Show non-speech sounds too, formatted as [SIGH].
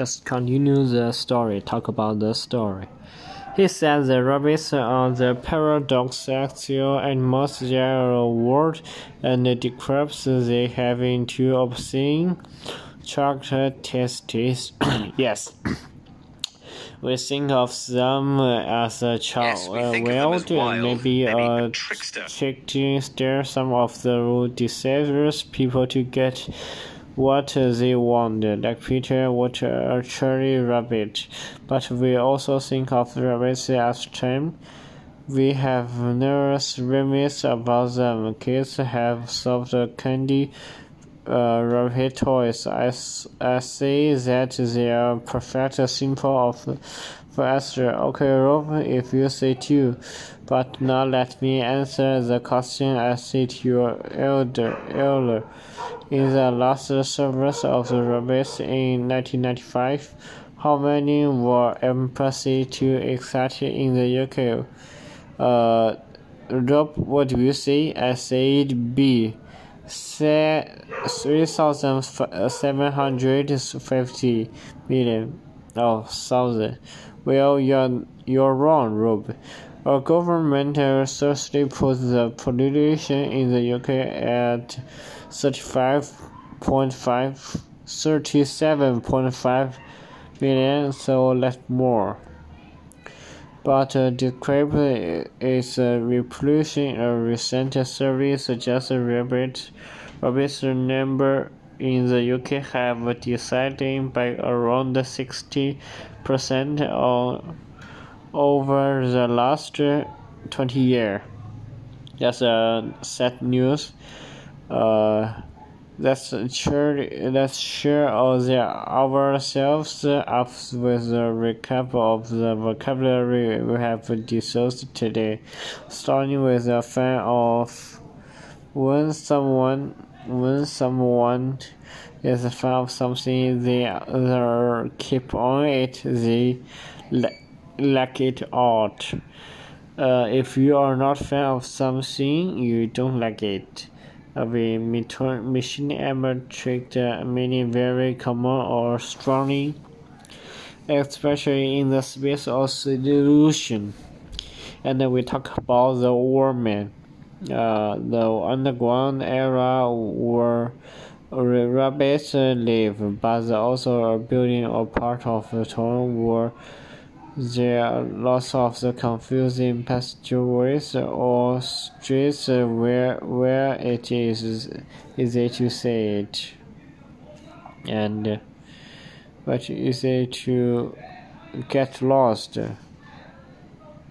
just continue the story, talk about the story. He said the rabbits are the paradoxical and most general word and describes they have two obscene characteristics. [COUGHS] yes. [COUGHS] We think of them as a child, yes, uh, wild, wild, maybe a trickster. trickster, some of the deceivers people to get what they want, like Peter what a cherry rabbit. But we also think of rabbits as tame. We have numerous remedies about them. Kids have soft candy uh, toys. I, I say that they are perfect simple of for Easter. Okay, Rob, if you say too. But now let me answer the question I to your elder elder. In the last service of the rabbits in 1995, how many were embassy to exactly in the UK? Uh, Rob, what do you say? I said B. 3,750 million. Oh, thousand. Well, you're, you're wrong, Rob. Our government Thursday put the population in the UK at 35.5, 37.5 million, so less more. But uh, the crab is a revolution. A recent survey suggests rabbit rabbits number in the UK have decided by around 60% on over the last 20 years. That's uh, sad news. Uh, let's share let's the ourselves up with a recap of the vocabulary we have discussed today, starting with a fan of when someone when someone is a fan of something they, they keep on it they like it out. Uh, if you are not fan of something, you don't like it. A machine ever tricked many very common or strongly, especially in the space of solution. And we talk about the warman. Uh, the underground era where rabbits live, but also a building or part of the town where there are lots of the confusing passageways or streets where where it is easy to say it and but easy to get lost.